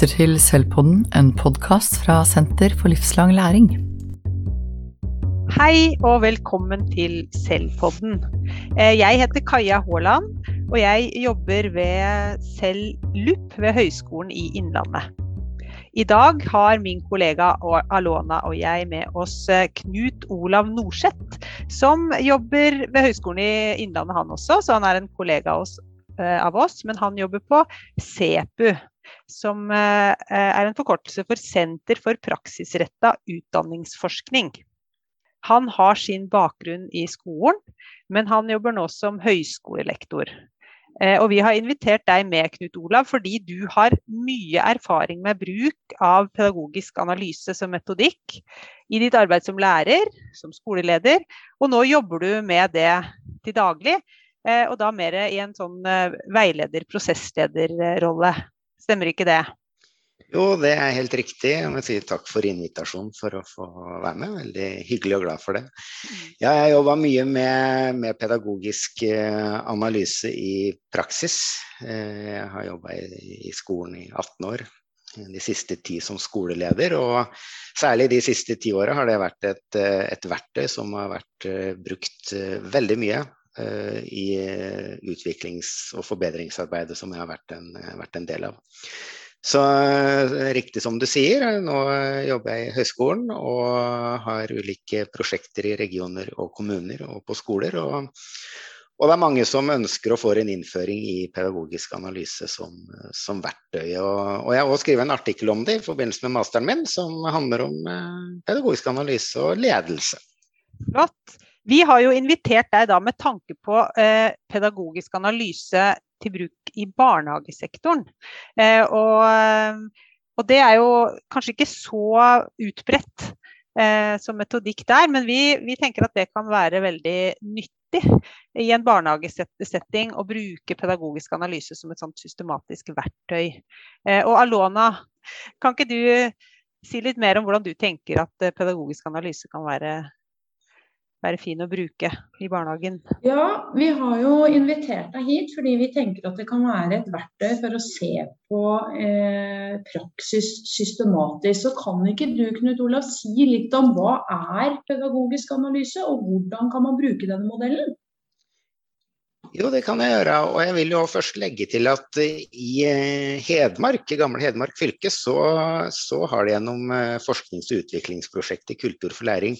lytter til Selvpodden, en podkast fra Senter for livslang læring. Hei og velkommen til Selvpodden. Eh, jeg heter Kaja Haaland, og jeg jobber ved Cellup ved Høgskolen i Innlandet. I dag har min kollega Alona og jeg med oss eh, Knut Olav Norseth, som jobber ved Høgskolen i Innlandet han også, så han er en kollega Eh, av oss, men han jobber på SEPU, som eh, er en forkortelse for Senter for praksisretta utdanningsforskning. Han har sin bakgrunn i skolen, men han jobber nå som høyskolelektor. Eh, og vi har invitert deg med, Knut Olav, fordi du har mye erfaring med bruk av pedagogisk analyse som metodikk i ditt arbeid som lærer, som skoleleder, og nå jobber du med det til daglig. Eh, og da mer i en sånn eh, veileder, prosesslederrolle. Stemmer ikke det? Jo, det er helt riktig. Jeg må si takk for invitasjonen for å få være med. Veldig hyggelig og glad for det. Mm. Ja, jeg jobba mye med, med, pedagogisk eh, analyse i praksis. Jeg har jobba i, i, skolen i 18 år. De siste ti som skoleleder. Og særlig de siste ti åra har det vært et, et verktøy som har vært brukt veldig mye Eh, i utviklings- og forbedringsarbeidet som jeg har vært en, vært en del av. Så eh, riktig som du sier, nå jobber jeg i høyskolen og har ulike prosjekter i regioner og kommuner og på skoler. Og, og det er mange som ønsker å få en innføring i pedagogisk analyse som, som verktøy. Og, og jeg har også skrevet en artikkel om det i forbindelse med masteren min, som handler om eh, pedagogisk analyse og ledelse. Flott. Vi har jo invitert deg da med tanke på eh, pedagogisk analyse til bruk i barnehagesektoren. Eh, og, eh, og, det er jo kanskje ikke så utbredt eh, som metodikk der, men vi, vi, tenker at det kan være veldig nyttig i en barnehagesetting å bruke pedagogisk analyse som et sånt systematisk verktøy. Eh, og Alona, kan ikke du si litt mer om hvordan du tenker at eh, pedagogisk analyse kan være være fin å bruke i barnehagen? Ja, vi har jo invitert deg hit fordi vi tenker at det kan være et verktøy for å se på eh, praksis systematisk. Så kan ikke du Knut Olav, si litt om hva er pedagogisk analyse, og hvordan kan man bruke denne modellen? Jo, det kan jeg gjøre. Og jeg vil jo først legge til at i eh, Hedmark, i gamle Hedmark fylke, så, så har de gjennom eh, forsknings- og utviklingsprosjektet Kultur for læring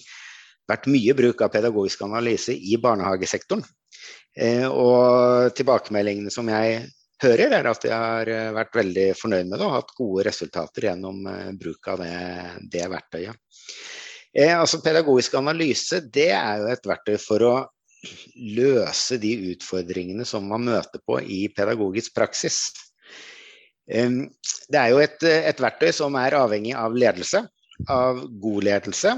vært mye bruk av pedagogisk analyse i barnehagesektoren. Eh, og tilbakemeldingene som jeg hører, er at jeg har eh, vært veldig fornøyd med det og hatt gode resultater gjennom eh, bruk av det, det verktøyet. altså Pedagogisk analyse det er jo et verktøy for å løse de utfordringene som man møter på i pedagogisk praksis. Det er jo et, et verktøy som er avhengig av ledelse, av god ledelse,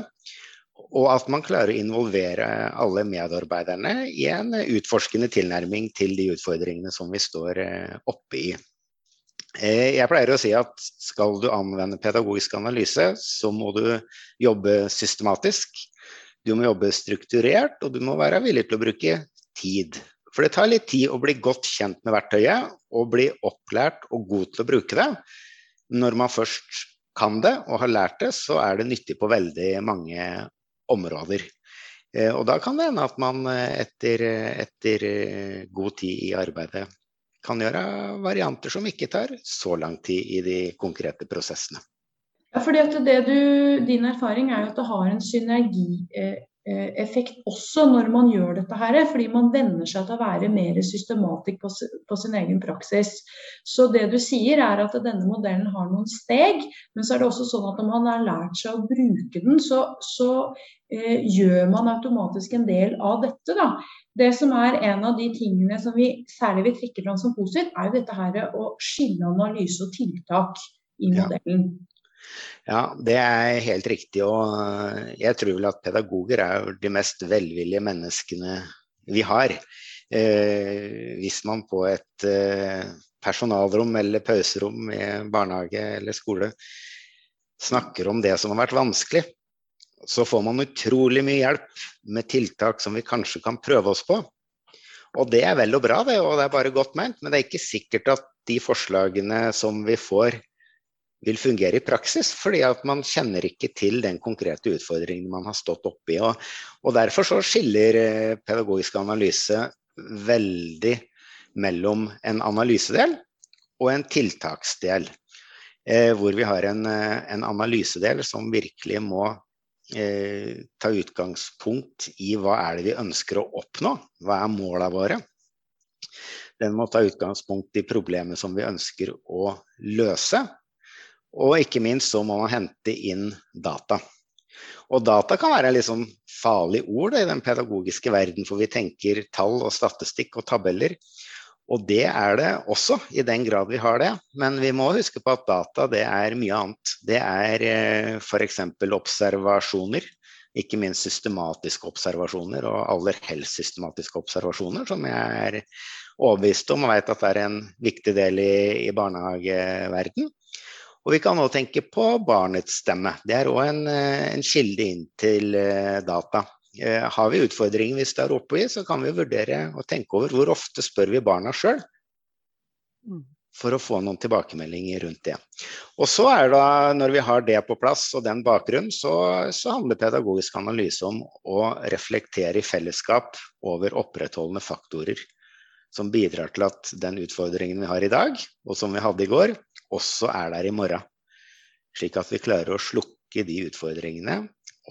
og at man klarer å involvere alle medarbeiderne i en utforskende tilnærming til de utfordringene som vi står eh, oppe i. Eh, jeg pleier å si at skal du anvende pedagogisk analyse, så må du jobbe systematisk. Du må jobbe strukturert, og du må være villig til å bruke tid. For det tar litt tid å bli godt kjent med verktøyet og bli opplært og god til å bruke det. Når man først kan det og har lært det, så er det nyttig på veldig mange områder. Eh, og da kan det hende at man eh, etter, etter, eh, god tid i arbeidet kan gjøre varianter som ikke tar så lang tid i de konkrete prosessene. Ja, fordi at du, Din erfaring er jo at det har en synergi Eh, effekt også når man gjør dette her, fordi man venner seg til å være mer systematisk på, på, sin egen praksis. Så det du sier er at denne modellen har noen steg, men så er det også sånn at når man har lært seg å bruke den, så, så eh, gjør man automatisk en del av dette. da. Det som er en av de tingene som vi særlig vil trekke fram som positivt, er jo dette her å skille analyse og tiltak i modellen. Ja. Ja, det er helt riktig. Og eh, jeg tror vel at pedagoger er de mest velvillige menneskene vi har. Eh, hvis man på et eh, personalrom eller pauserom i barnehage eller skole snakker om det som har vært vanskelig, så får man utrolig mye hjelp med tiltak som vi kanskje kan prøve oss på. Og det er vel og bra, det, og det er bare godt ment, men det er ikke sikkert at de forslagene som vi får, vil fungere i praksis, fordi at man kjenner ikke til den konkrete utfordringen man har stått oppi. Og, og derfor så skiller eh, pedagogisk analyse veldig mellom en analysedel og en tiltaksdel. Eh, hvor vi har en, eh, en, analysedel som virkelig må eh, ta utgangspunkt i hva er det vi ønsker å oppnå, hva er måla våre. Den må ta utgangspunkt i problemet som vi ønsker å løse. Og ikke minst så må man hente inn data. Og data kan være litt sånn farlig ord i den pedagogiske verden, for vi tenker tall og statistikk og tabeller. Og det er det også, i den grad vi har det. Men vi må huske på at data det er mye annet. Det er eh, f.eks. observasjoner. Ikke minst systematiske observasjoner, og aller helst systematiske observasjoner, som jeg er overbevist om og vet at det er en viktig del i, i barnehageverden. Og vi kan òg tenke på barnets stemme. Det er òg en, eh, en, kilde inn til eh, data. Eh, har vi utfordringer vi står oppe i, så kan vi vurdere og tenke over hvor ofte spør vi barna sjøl. Mm. For å få noen tilbakemeldinger rundt det. Og så er det, da, Når vi har det på plass og den bakgrunnen, så, så handler pedagogisk analyse om å reflektere i fellesskap over opprettholdende faktorer som bidrar til at den utfordringen vi har i dag, og som vi hadde i går, også er der i morgen. Slik at vi klarer å slukke de utfordringene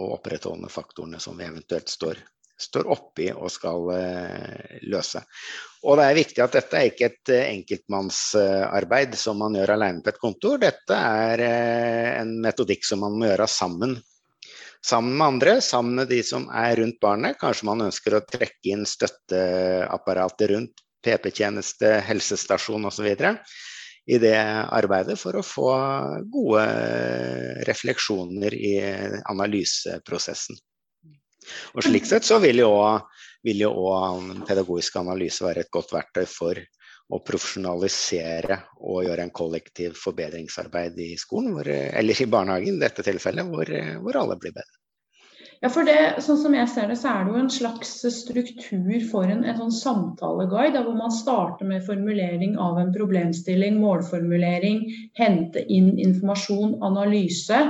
og opprettholdende faktorene som vi eventuelt står, står oppi og skal uh, løse. Og det er viktig at dette er ikke et uh, enkeltmannsarbeid som man gjør alene på et kontor. Dette er uh, en metodikk som man må gjøre sammen sammen med andre, sammen med de som er rundt barnet. Kanskje man ønsker å trekke inn støtteapparatet rundt PP-tjeneste, helsestasjon osv. i det arbeidet for å få gode refleksjoner i analyseprosessen. Og Slik sett så vil jo òg pedagogisk analyse være et godt verktøy for å profesjonalisere og gjøre en kollektiv forbedringsarbeid i skolen, hvor, eller i barnehagen i dette tilfellet, hvor, hvor alle blir bedre. Ja, for det, sånn som jeg ser det, så er det jo en slags struktur for en, en sånn samtaleguide, hvor man starter med formulering av en problemstilling, målformulering, hente inn informasjon, analyse.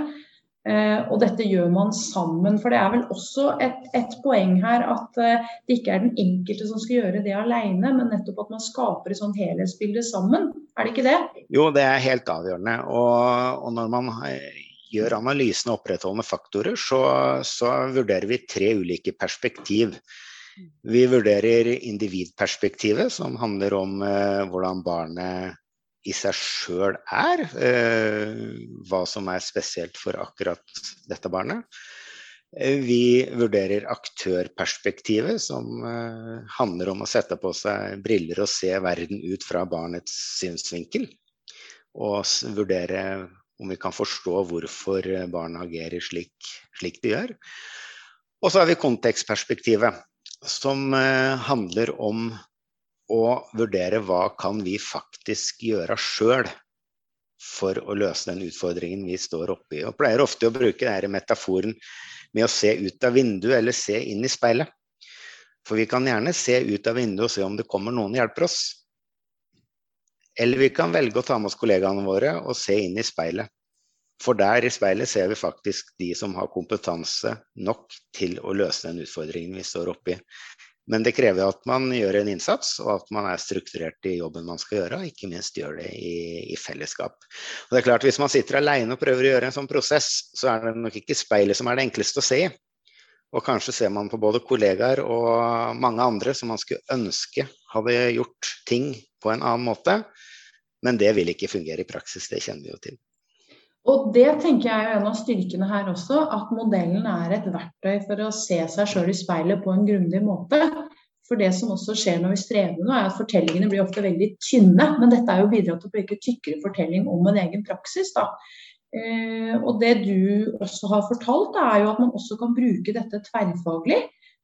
Eh, og dette gjør man sammen. For det er vel også et, et poeng her at eh, det ikke er den enkelte som skal gjøre det alene, men nettopp at man skaper et sånt helhetsbilde sammen. Er det ikke det? Jo, det er helt avgjørende. Og, og når man gjør analysen av opprettholdende faktorer, så, så, vurderer vi tre ulike perspektiv. Vi vurderer individperspektivet, som handler om eh, hvordan barnet i seg sjøl er. Eh, hva som er spesielt for akkurat dette barnet. Eh, vi vurderer aktørperspektivet, som eh, handler om å sette på seg briller og se verden ut fra barnets synsvinkel. Og vurdere om vi kan forstå hvorfor barna agerer slik, slik de gjør. Og så har vi kontekstperspektivet, som eh, handler om å vurdere hva kan vi faktisk gjøre sjøl for å løse den utfordringen vi står oppe i. Og pleier ofte å bruke denne metaforen med å se ut av vinduet eller se inn i speilet. For vi kan gjerne se ut av vinduet og se om det kommer noen og hjelper oss. Eller vi kan velge å ta med oss kollegaene våre og se inn i speilet. For der i speilet ser vi faktisk de som har kompetanse nok til å løse den utfordringen vi står oppi. Men det krever at man gjør en innsats, og at man er strukturert i jobben man skal gjøre, og ikke minst gjør det i, i fellesskap. Og det er klart Hvis man sitter alene og prøver å gjøre en sånn prosess, så er det nok ikke speilet som er det enkleste å se i. Og kanskje ser man på både kollegaer og mange andre som man skulle ønske hadde gjort ting på en annen måte. Men det vil ikke fungere i praksis, det kjenner vi jo til. Og det tenker jeg er en av styrkene her også, at modellen er et verktøy for å se seg sjøl i speilet på en grundig måte. For det som også skjer når vi strever nå, er at fortellingene blir ofte veldig tynne. Men dette er jo bidratt til å bruke tykkere fortelling om en egen praksis. da. Eh, og det du også har fortalt, er jo at man også kan bruke dette tverrfaglig.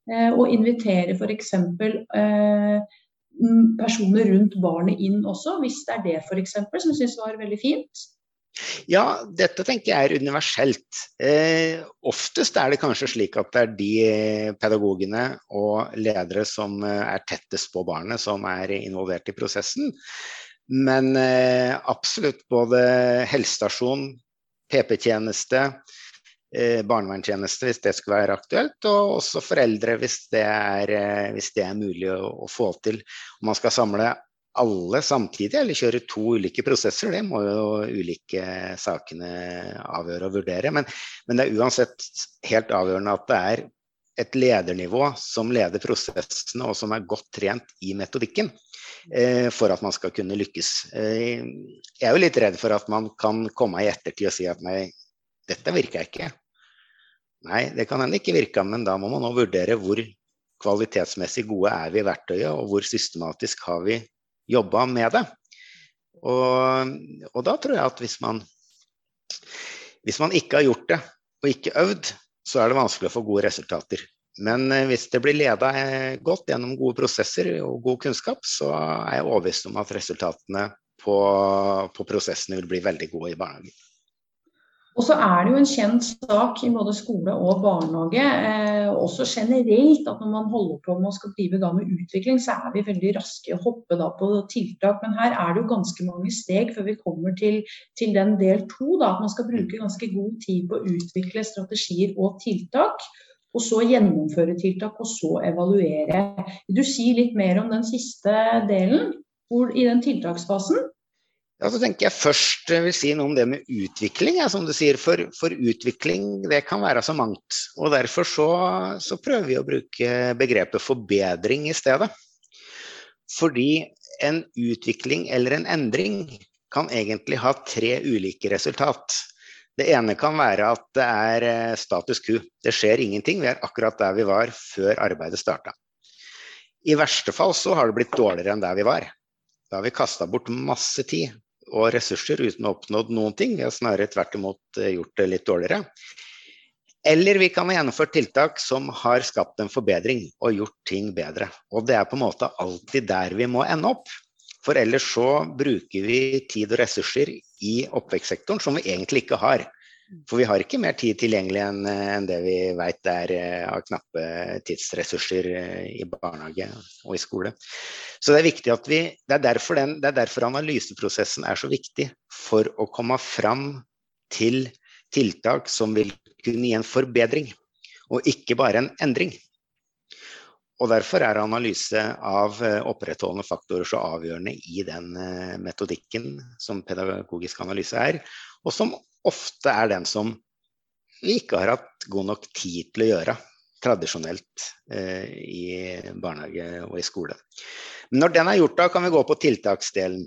Eh, og invitere f.eks. Eh, personer rundt barnet inn også, hvis det er det f.eks. som jeg syns var veldig fint. Ja, dette tenker jeg er universelt. Eh, oftest er det kanskje slik at det er de pedagogene og ledere som eh, er tettest på barnet, som er involvert i prosessen. Men eh, absolutt både helsestasjon, PP-tjeneste, eh, barnevernstjeneste hvis det skulle være aktuelt, og også foreldre hvis det er, eh, hvis det er mulig å, å, få til. Om man skal samle alle samtidig eller kjøre to ulike prosesser, det må jo ulike sakene avgjøre og vurdere. Men, men det er uansett helt avgjørende at det er et ledernivå som leder prosessene og som er godt trent i metodikken for at man skal kunne lykkes. Eh, jeg er jo litt redd for at man kan komme i ettertid og si at nei, dette virker ikke. Nei, det kan hende ikke virke, men da må man nå vurdere hvor kvalitetsmessig gode er vi i verktøyet, og hvor systematisk har vi jobba med det. Og, og, da tror jeg at hvis man, hvis man ikke har gjort det og ikke øvd, så er det vanskelig å få gode resultater. Men eh, hvis det blir leda eh, godt gjennom gode prosesser og god kunnskap, så er jeg overbevist om at resultatene på, på prosessene vil bli veldig gode i barnehagen. Og så er det jo en kjent sak i både skole og barnehage, eh, også generelt, at når man holder på med å skal drive da med utvikling, så er vi veldig raske å hoppe da på tiltak. Men her er det jo ganske mange steg før vi kommer til, til den del to. At man skal bruke ganske god tid på å utvikle strategier og tiltak. Og så gjennomføre tiltak, og så evaluere. Vil du si litt mer om den siste delen? Hvor, I den tiltaksfasen? Ja, så tenker jeg først vil si noe om det med utvikling. Ja, som du sier, for, for, utvikling det kan være så mangt. og Derfor så, så, prøver vi å bruke begrepet forbedring i stedet. Fordi en utvikling eller en endring kan egentlig ha tre ulike resultat. Det ene kan være at det er eh, status quo. Det skjer ingenting. Vi er akkurat der vi var før arbeidet starta. I verste fall så har det blitt dårligere enn der vi var. Da har vi kasta bort masse tid og ressurser uten å ha oppnådd noen ting. Vi har snarere tvert imot eh, gjort det litt dårligere. Eller vi kan ha gjennomført tiltak som har skapt en forbedring og gjort ting bedre. Og det er på en måte alltid der vi må ende opp. For ellers så bruker vi tid og ressurser i oppvekstsektoren som vi egentlig ikke har. For vi har ikke mer tid tilgjengelig enn det vi vet er eh, av knappe tidsressurser eh, i barnehage og i skole. Så det er at vi, det er, den, det er derfor analyseprosessen er så viktig. For å komme fram til tiltak som vil kunne gi en forbedring, og ikke bare en endring. Og Derfor er analyse av eh, opprettholdende faktorer så avgjørende i den metodikken som pedagogisk analyse er, og som ofte er den som vi ikke har hatt god nok tid til å gjøre tradisjonelt eh, i barnehage og i skole. Men når den er gjort, da kan vi gå på tiltaksdelen.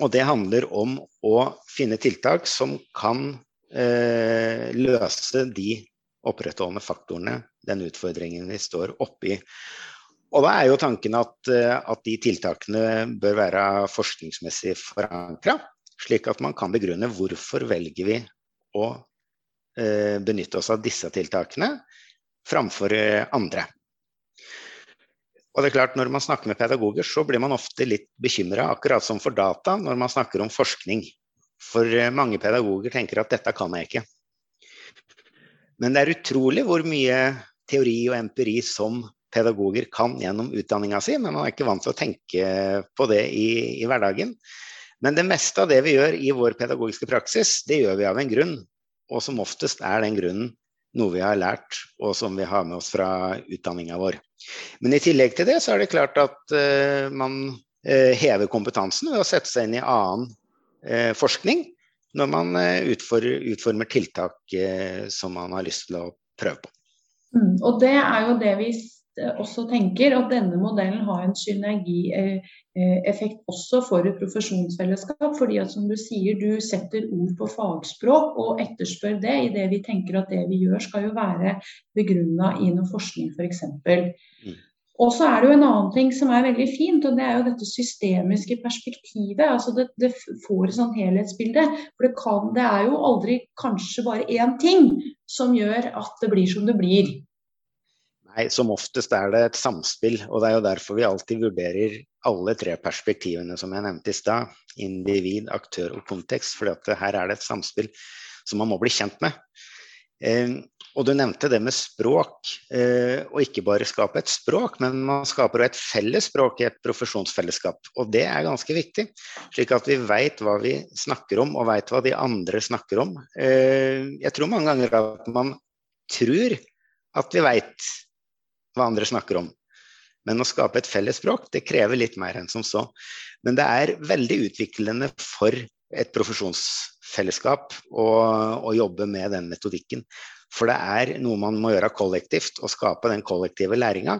Og det handler om å finne tiltak som kan eh, løse de opprettholdende faktorene, den utfordringen vi står oppi. Og da er jo tanken at, eh, at de tiltakene bør være forskningsmessig forankra slik at man kan begrunne hvorfor velger vi å eh, benytte oss av disse tiltakene framfor eh, andre. Og det er klart, Når man snakker med pedagoger, så blir man ofte litt bekymra, akkurat som for data, når man snakker om forskning. For eh, mange pedagoger tenker at dette kan jeg ikke. Men det er utrolig hvor mye teori og empiri som pedagoger kan gjennom utdanninga si, men man er ikke vant til å tenke på det i, i hverdagen. Men det meste av det vi gjør i vår pedagogiske praksis, det gjør vi av en grunn. Og som oftest er den grunnen noe vi har lært, og som vi har med oss fra utdanninga vår. Men i tillegg til det så er det klart at uh, man uh, hever kompetansen ved å sette seg inn i annen uh, forskning når man utformer, utformer tiltak som man har lyst til å prøve på. Mm, og det er jo det vi også tenker at denne modellen har en synergieffekt også for et profesjonsfellesskap. fordi at som du sier, du setter ord på fagspråk og etterspør det i det vi tenker at det vi gjør skal jo være begrunna i noe forskning f.eks. Mm. Og så er det jo en annen ting som er veldig fint, og det er jo dette systemiske perspektivet. altså Det, det får et sånt helhetsbilde. For det, kan, det er jo aldri kanskje bare én ting som gjør at det blir som det blir. Nei, som oftest er det et samspill. Og det er jo derfor vi alltid vurderer alle tre perspektivene som jeg nevnte i stad. Individ, aktør og kontekst. For her er det et samspill som man må bli kjent med. Og du nevnte det med språk, eh, og ikke bare skape et språk, men man skaper et felles språk i et profesjonsfellesskap. Og det er ganske viktig, slik at vi veit hva vi snakker om, og veit hva de andre snakker om. Eh, jeg tror mange ganger at man tror at vi veit hva andre snakker om. Men å skape et felles språk, det krever litt mer enn som så. Men det er veldig utviklende for et profesjonsfellesskap å jobbe med den metodikken. For det er noe man må gjøre kollektivt, å skape den kollektive læringa.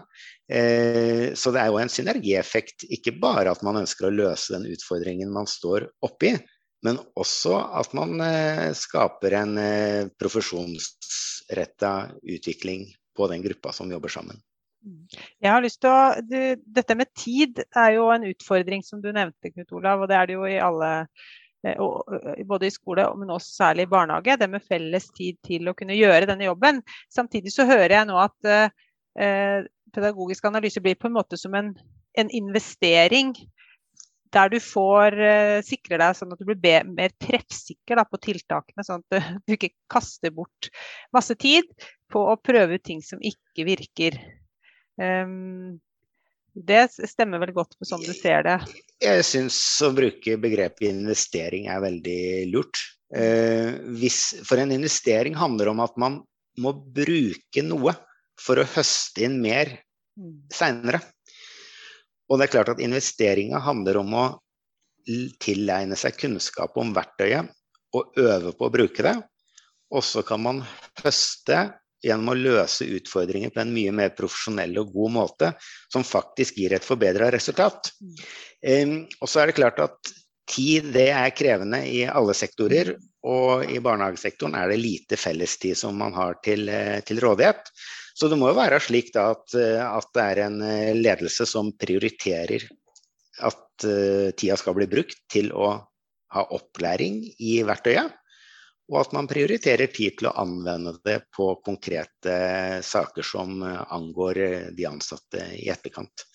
Eh, så det er jo en synergieffekt, ikke bare at man ønsker å løse den utfordringen man står oppi, men også at man eh, skaper en eh, profesjonsretta utvikling på den gruppa som jobber sammen. Jeg har lyst til å, du, Dette med tid er jo en utfordring som du nevnte, Knut Olav. og Det er det jo i alle både i skole, men også særlig i barnehage. Det med felles tid til å kunne gjøre denne jobben. Samtidig så hører jeg nå at eh, pedagogisk analyse blir på en måte som en, en investering. Der du får eh, sikre deg sånn at du blir mer treffsikker da, på tiltakene. Sånn at du ikke kaster bort masse tid på å prøve ut ting som ikke virker. Um, det stemmer vel godt på sånn du ser det? Jeg syns å bruke begrepet investering er veldig lurt. Eh, hvis, for en investering handler om at man må bruke noe for å høste inn mer mm. seinere. Og det er klart at investeringa handler om å tilegne seg kunnskap om verktøyet og øve på å bruke det. Og så kan man høste gjennom å løse utfordringer på en mye mer profesjonell og god måte, som faktisk gir et forbedra resultat. Og så er det klart at tid det er krevende i alle sektorer, og i barnehagesektoren er det lite fellestid som man har til, eh, til rådighet. Så det må jo være slik at, eh, at det er en eh, ledelse som prioriterer at tida skal bli brukt til å ha opplæring i verktøyet og at man prioriterer tid til å anvende det på konkrete saker som angår de ansatte i etterkant.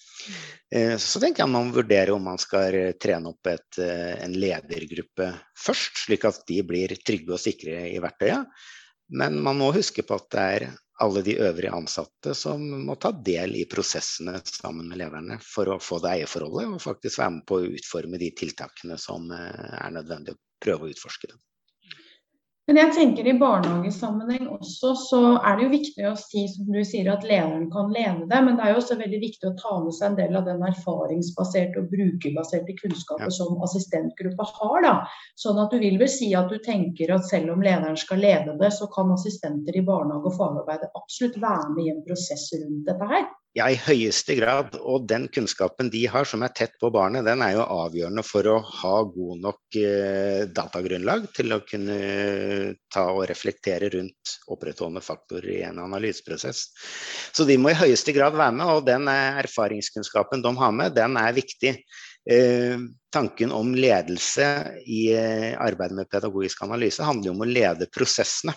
Eh, så tenker jeg man vurderer vurdere om man skal trene opp et, en ledergruppe først, slik at de blir trygge og sikre i verktøyet. Men man må huske på at det er alle de øvrige ansatte som må ta del i prosessene sammen med lederne for å få det eierforholdet, og faktisk være med på å utforme de tiltakene som er nødvendig å prøve å utforske. Det. Men jeg tenker i barnehagesammenheng også, så er det jo viktig å si som du sier, at lederen kan lede det. Men det er jo også veldig viktig å ta med seg en del av den erfaringsbaserte og brukerbaserte kunnskapen ja. som assistentgruppa har. da. Sånn at du vil vel si at du tenker at selv om lederen skal lede det, så kan assistenter i barnehage og fagarbeidet absolutt være med i en prosess rundt dette her. Ja, i høyeste grad. Og den kunnskapen de har som er tett på barnet, den er jo avgjørende for å ha god nok eh, datagrunnlag til å kunne ta og reflektere rundt opprettholdende faktorer i en analyseprosess. Så de må i høyeste grad være med, og den erfaringskunnskapen de har med, den er viktig. Eh, tanken om ledelse i eh, arbeidet med pedagogisk analyse handler om å lede prosessene.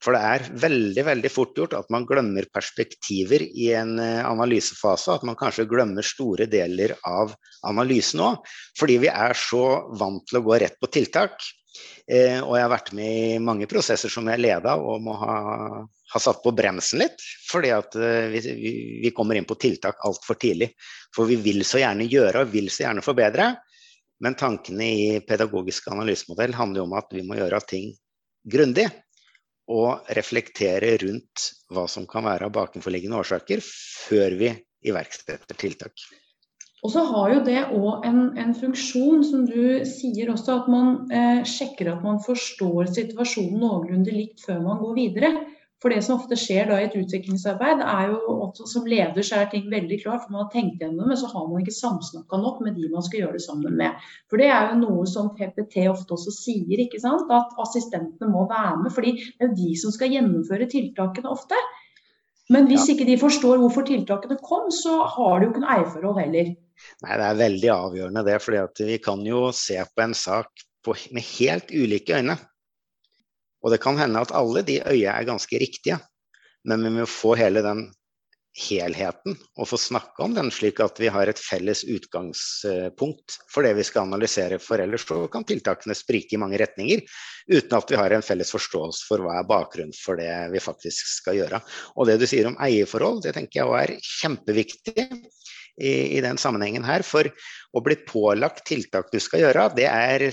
For det er veldig veldig fort gjort at man glemmer perspektiver i en eh, analysefase. At man kanskje glemmer store deler av analysen òg. Fordi vi er så vant til å gå rett på tiltak. Eh, og jeg har vært med i mange prosesser som jeg leda og må ha, ha satt på bremsen litt. Fordi at eh, vi, vi, kommer inn på tiltak altfor tidlig. For vi vil så gjerne gjøre og vil så gjerne forbedre. Men tankene i pedagogisk analysemodell handler jo om at vi må gjøre ting grundig og reflektere rundt hva som kan være av bakenforliggende årsaker, før vi iverksetter tiltak. Og så har jo det òg en, en, funksjon, som du sier også, at man eh, sjekker at man forstår situasjonen noenlunde likt før man går videre. For det som ofte skjer da i et utviklingsarbeid, er jo at som leder så er ting veldig klart, for man har tenkt gjennom det, men så har man ikke samsnakka nok med de man skal gjøre det sammen med. For det er jo noe som PPT ofte også sier, ikke sant? at assistentene må være med. fordi det er de som skal gjennomføre tiltakene ofte. Men hvis ja. ikke de forstår hvorfor tiltakene kom, så har de jo ikke noe eierforhold heller. Nei, det er veldig avgjørende det. fordi vi kan jo se på en sak på, med helt ulike øyne. Og det kan hende at alle de øya er ganske riktige, men vi må få hele den helheten og få snakke om den, slik at vi har et felles utgangspunkt for det vi skal analysere. For ellers så kan tiltakene sprike i mange retninger uten at vi har en felles forståelse for hva er bakgrunnen for det vi faktisk skal gjøre. Og det du sier om eierforhold, det tenker jeg er kjempeviktig. I, i, den sammenhengen her. For å bli pålagt tiltak du skal gjøre, det er,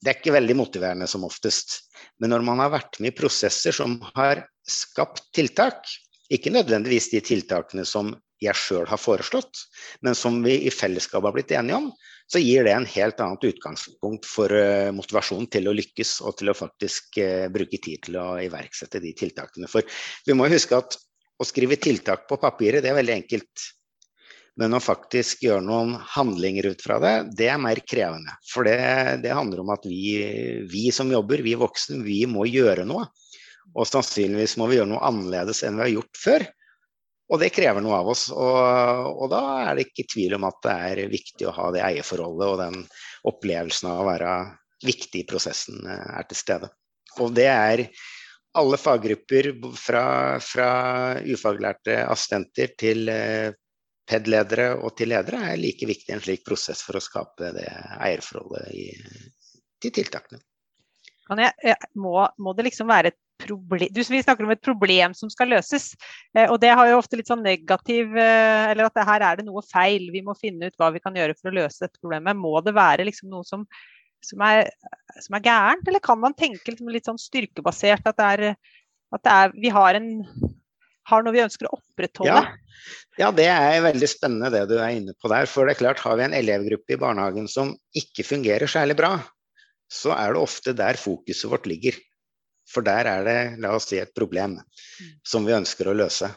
det er ikke veldig motiverende som oftest. Men når man har vært med i prosesser som har skapt tiltak, ikke nødvendigvis de tiltakene som jeg sjøl har foreslått, men som vi i fellesskap har blitt enige om, så gir det en helt annet utgangspunkt for uh, motivasjon til å lykkes og til å faktisk uh, bruke tid til å iverksette de tiltakene. For vi må huske at å skrive tiltak på papiret, det er veldig enkelt. Men å faktisk gjøre noen handlinger ut fra det, det er mer krevende. For det, det handler om at vi, vi som jobber, vi voksne, vi må gjøre noe. Og sannsynligvis må vi gjøre noe annerledes enn vi har gjort før. Og det krever noe av oss. Og, og, da er det ikke tvil om at det er viktig å ha det eierforholdet og den opplevelsen av å være viktig i prosessen eh, er til stede. Og det er alle faggrupper fra, fra ufaglærte assistenter til eh, PED-ledere og til ledere er like viktig en slik prosess for å skape det eierforholdet i, til tiltakene. Jeg, må, må, det liksom være et problem du, Vi snakker om et problem som skal løses. Eh, og det har jo ofte litt sånn negativ eh, Eller at her er det noe feil. Vi må finne ut hva vi kan gjøre for å løse dette problemet. Må det være liksom noe som, som, er, som er, gærent, eller kan man tenke liksom litt sånn styrkebasert at, det er, at det er, vi har, en, har noe vi ønsker å opprettholde? Ja. ja. det er veldig spennende det du er inne på der. For det er klart, har vi en elevgruppe i barnehagen som ikke fungerer særlig bra, så er det ofte der fokuset vårt ligger. For der er det, la oss si, et problem som vi ønsker å løse.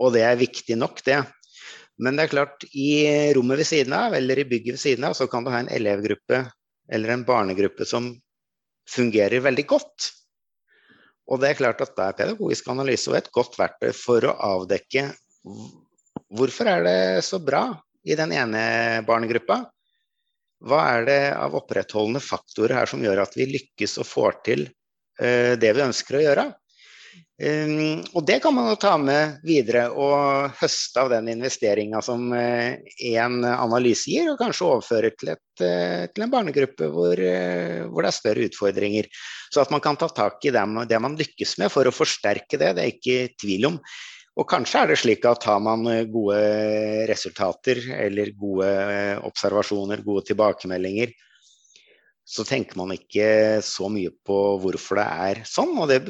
Og det er viktig nok, det. Men det er klart, i rommet ved siden av, eller i bygget ved siden av, så kan du ha en elevgruppe eller en barnegruppe som fungerer veldig godt. Og det er klart at da er pedagogisk analyse og et godt verktøy for å avdekke hvorfor er det så bra i den ene barnegruppa. Hva er det av opprettholdende faktorer her som gjør at vi lykkes og får til Eh, det vi ønsker å gjøre. Um, og det kan man jo ta med videre og høste av den investeringa som uh, en analyse gir, og kanskje overføre til, et, uh, til en barnegruppe hvor, uh, hvor, det er større utfordringer. Så at man kan ta tak i det, det, man lykkes med for å forsterke det, det er ikke tvil om. Og kanskje er det slik at har man gode resultater eller gode observasjoner, gode tilbakemeldinger, så tenker man ikke så mye på hvorfor det er sånn. Og det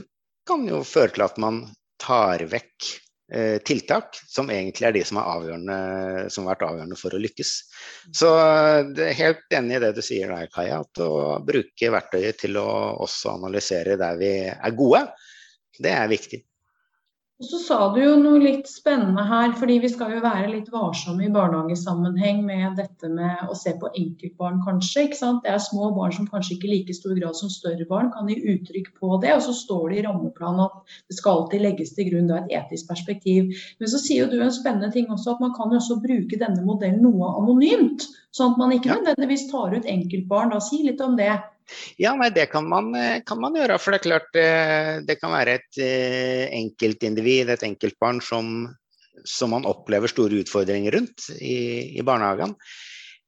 kan jo føre til at man tar vekk eh, tiltak som egentlig er de som, er som, har vært avgjørende for å lykkes. Så jeg er helt enig i det du sier der, Kaja. At å bruke verktøyet til å også analysere der vi er gode, det er viktig. Og så sa du jo noe litt spennende her, fordi vi skal jo være litt varsomme i barnehagesammenheng med dette med å se på enkeltbarn, kanskje. ikke sant? Det er små barn som kanskje ikke i like stor grad som større barn kan gi uttrykk på det. Og så står det i rammeplanen at det skal alltid legges til grunn da, et etisk perspektiv. Men så sier jo du en spennende ting også, at man kan jo også bruke denne modellen noe anonymt. Sånn at man ikke nødvendigvis tar ut enkeltbarn. Da si litt om det. Ja, nei, det kan man, eh, kan man, gjøre. For det er klart eh, det kan være et eh, enkeltindivid, et enkeltbarn, som, som man opplever store utfordringer rundt i, i barnehagen.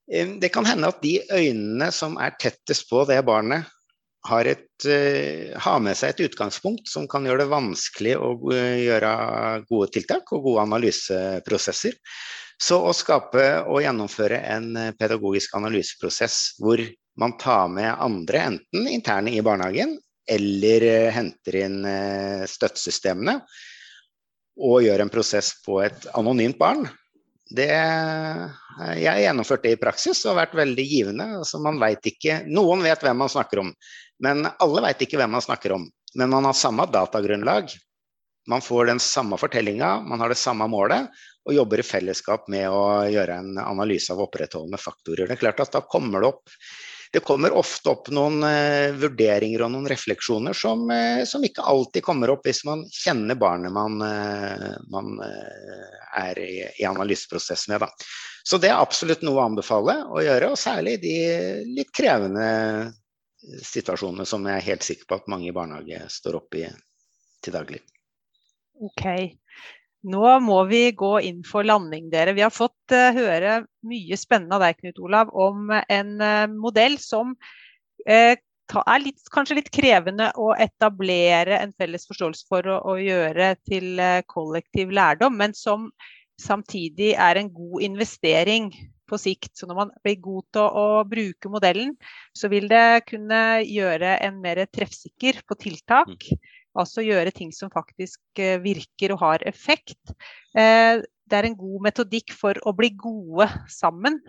Det kan hende at de øynene som er tettest på det barnet, har, et, har, med seg et utgangspunkt som kan gjøre det vanskelig å gjøre gode tiltak og gode analyseprosesser. Så å skape og gjennomføre en pedagogisk analyseprosess hvor man tar med andre, enten interne i barnehagen eller eh, henter inn eh, støttesystemene og gjør en prosess på et anonymt barn. Det, eh, jeg har gjennomført det i praksis og vært veldig givende. Altså man vet ikke, noen vet hvem man snakker om, men alle vet ikke hvem man snakker om. Men man har samme datagrunnlag. Man får den samme fortellinga, man har det samme målet, og jobber i fellesskap med å gjøre en analyse av opprettholdende faktorer. Det er klart at Da kommer det opp det kommer ofte opp noen eh, vurderinger og noen refleksjoner som, eh, som, ikke alltid kommer opp hvis man kjenner barnet man, eh, man eh, er i, i analyseprosess med. Da. Så det er absolutt noe å anbefale å gjøre, og særlig de litt krevende situasjonene som jeg er helt sikker på at mange i barnehage står oppe i til daglig. Ok. Nå må vi gå inn for landing, dere. Vi har fått uh, høre mye spennende av deg, Knut Olav, om en uh, modell som er litt, kanskje litt krevende å etablere en felles forståelse for å, å gjøre til kollektiv lærdom, men som samtidig er en god investering på sikt. Så når man blir god til å, bruke modellen, så vil det kunne gjøre en mer treffsikker på tiltak. Altså gjøre ting som faktisk eh, virker og har effekt. Eh, det er en god metodikk for å bli gode sammen.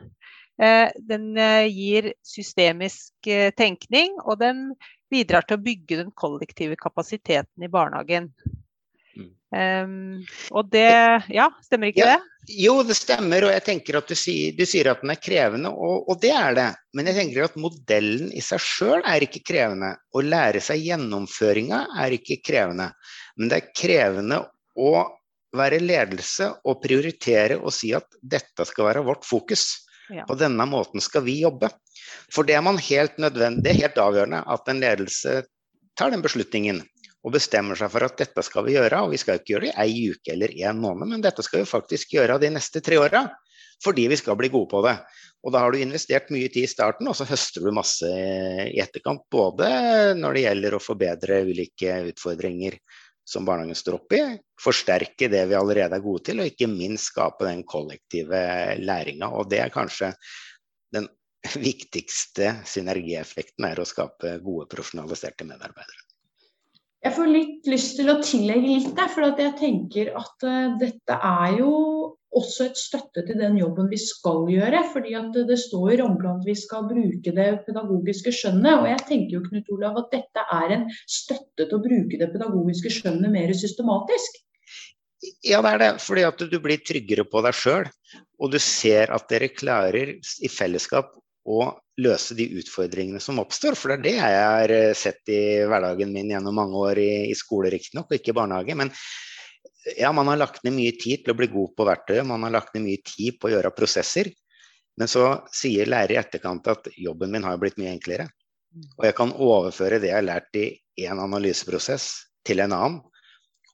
Eh, den gir systemisk tenkning, og den bidrar til å bygge den kollektive kapasiteten i barnehagen. Um, og det Ja, stemmer ikke ja, det? Jo, det stemmer. Og jeg tenker at du sier, du sier at den er krevende, og, og, det er det. Men jeg tenker at modellen i seg sjøl er ikke krevende. Å lære seg gjennomføringa er ikke krevende. Men det er krevende å være ledelse og prioritere og si at dette skal være vårt fokus. Ja. På denne måten skal vi jobbe. For det er man helt nødvendig, helt avgjørende at en ledelse tar den beslutningen og bestemmer seg for at dette skal vi gjøre. Og vi skal ikke gjøre det i ei uke eller en måned, men dette skal vi faktisk gjøre de neste tre åra. Fordi vi skal bli gode på det. Og da har du investert mye tid i starten, og så høster du masse i etterkant. Både når det gjelder å forbedre ulike utfordringer som barnehagen står oppi, forsterke det vi allerede er gode til, og ikke minst skape den kollektive læringa. Og det er kanskje den viktigste synergieffekten, er å skape gode, profesjonaliserte medarbeidere. Jeg får litt lyst til å tillegge litt der, for jeg tenker at uh, dette er jo også et støtte til den jobben vi skal gjøre. fordi at det står i rammeplanen at vi skal bruke det pedagogiske skjønnet. Og jeg tenker jo Knut Olav, at dette er en støtte til å bruke det pedagogiske skjønnet mer systematisk. Ja, det er det. Fordi at du blir tryggere på deg sjøl. Og du ser at dere klarer i fellesskap å løse de utfordringene som oppstår. For det er det jeg har eh, sett i hverdagen min gjennom mange år i, i skole, riktignok, og ikke barnehage. Men ja, man har lagt ned mye tid til å bli god på verktøy, man har lagt ned mye tid på å gjøre prosesser. Men så sier lærer i etterkant at jobben min har blitt mye enklere. Og jeg kan overføre det jeg har lært i én analyseprosess til en annen.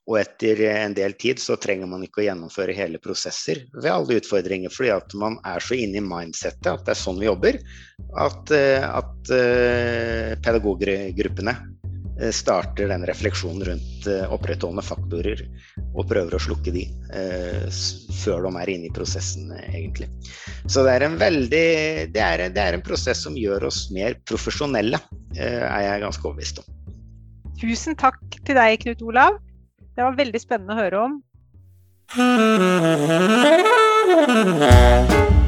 Og etter en del tid så trenger man ikke å gjennomføre hele prosesser ved alle utfordringer, fordi at man er så inne i mindsettet at det er sånn vi jobber, at, eh, at pedagoggruppene eh, starter den refleksjonen rundt opprettholdende faktorer og prøver å slukke de før de er inne i prosessen, egentlig. Så det er en veldig det er, det er en prosess som gjør oss mer profesjonelle, er jeg ganske overbevist om. Tusen takk til deg, Knut Olav. Det var veldig spennende å høre om.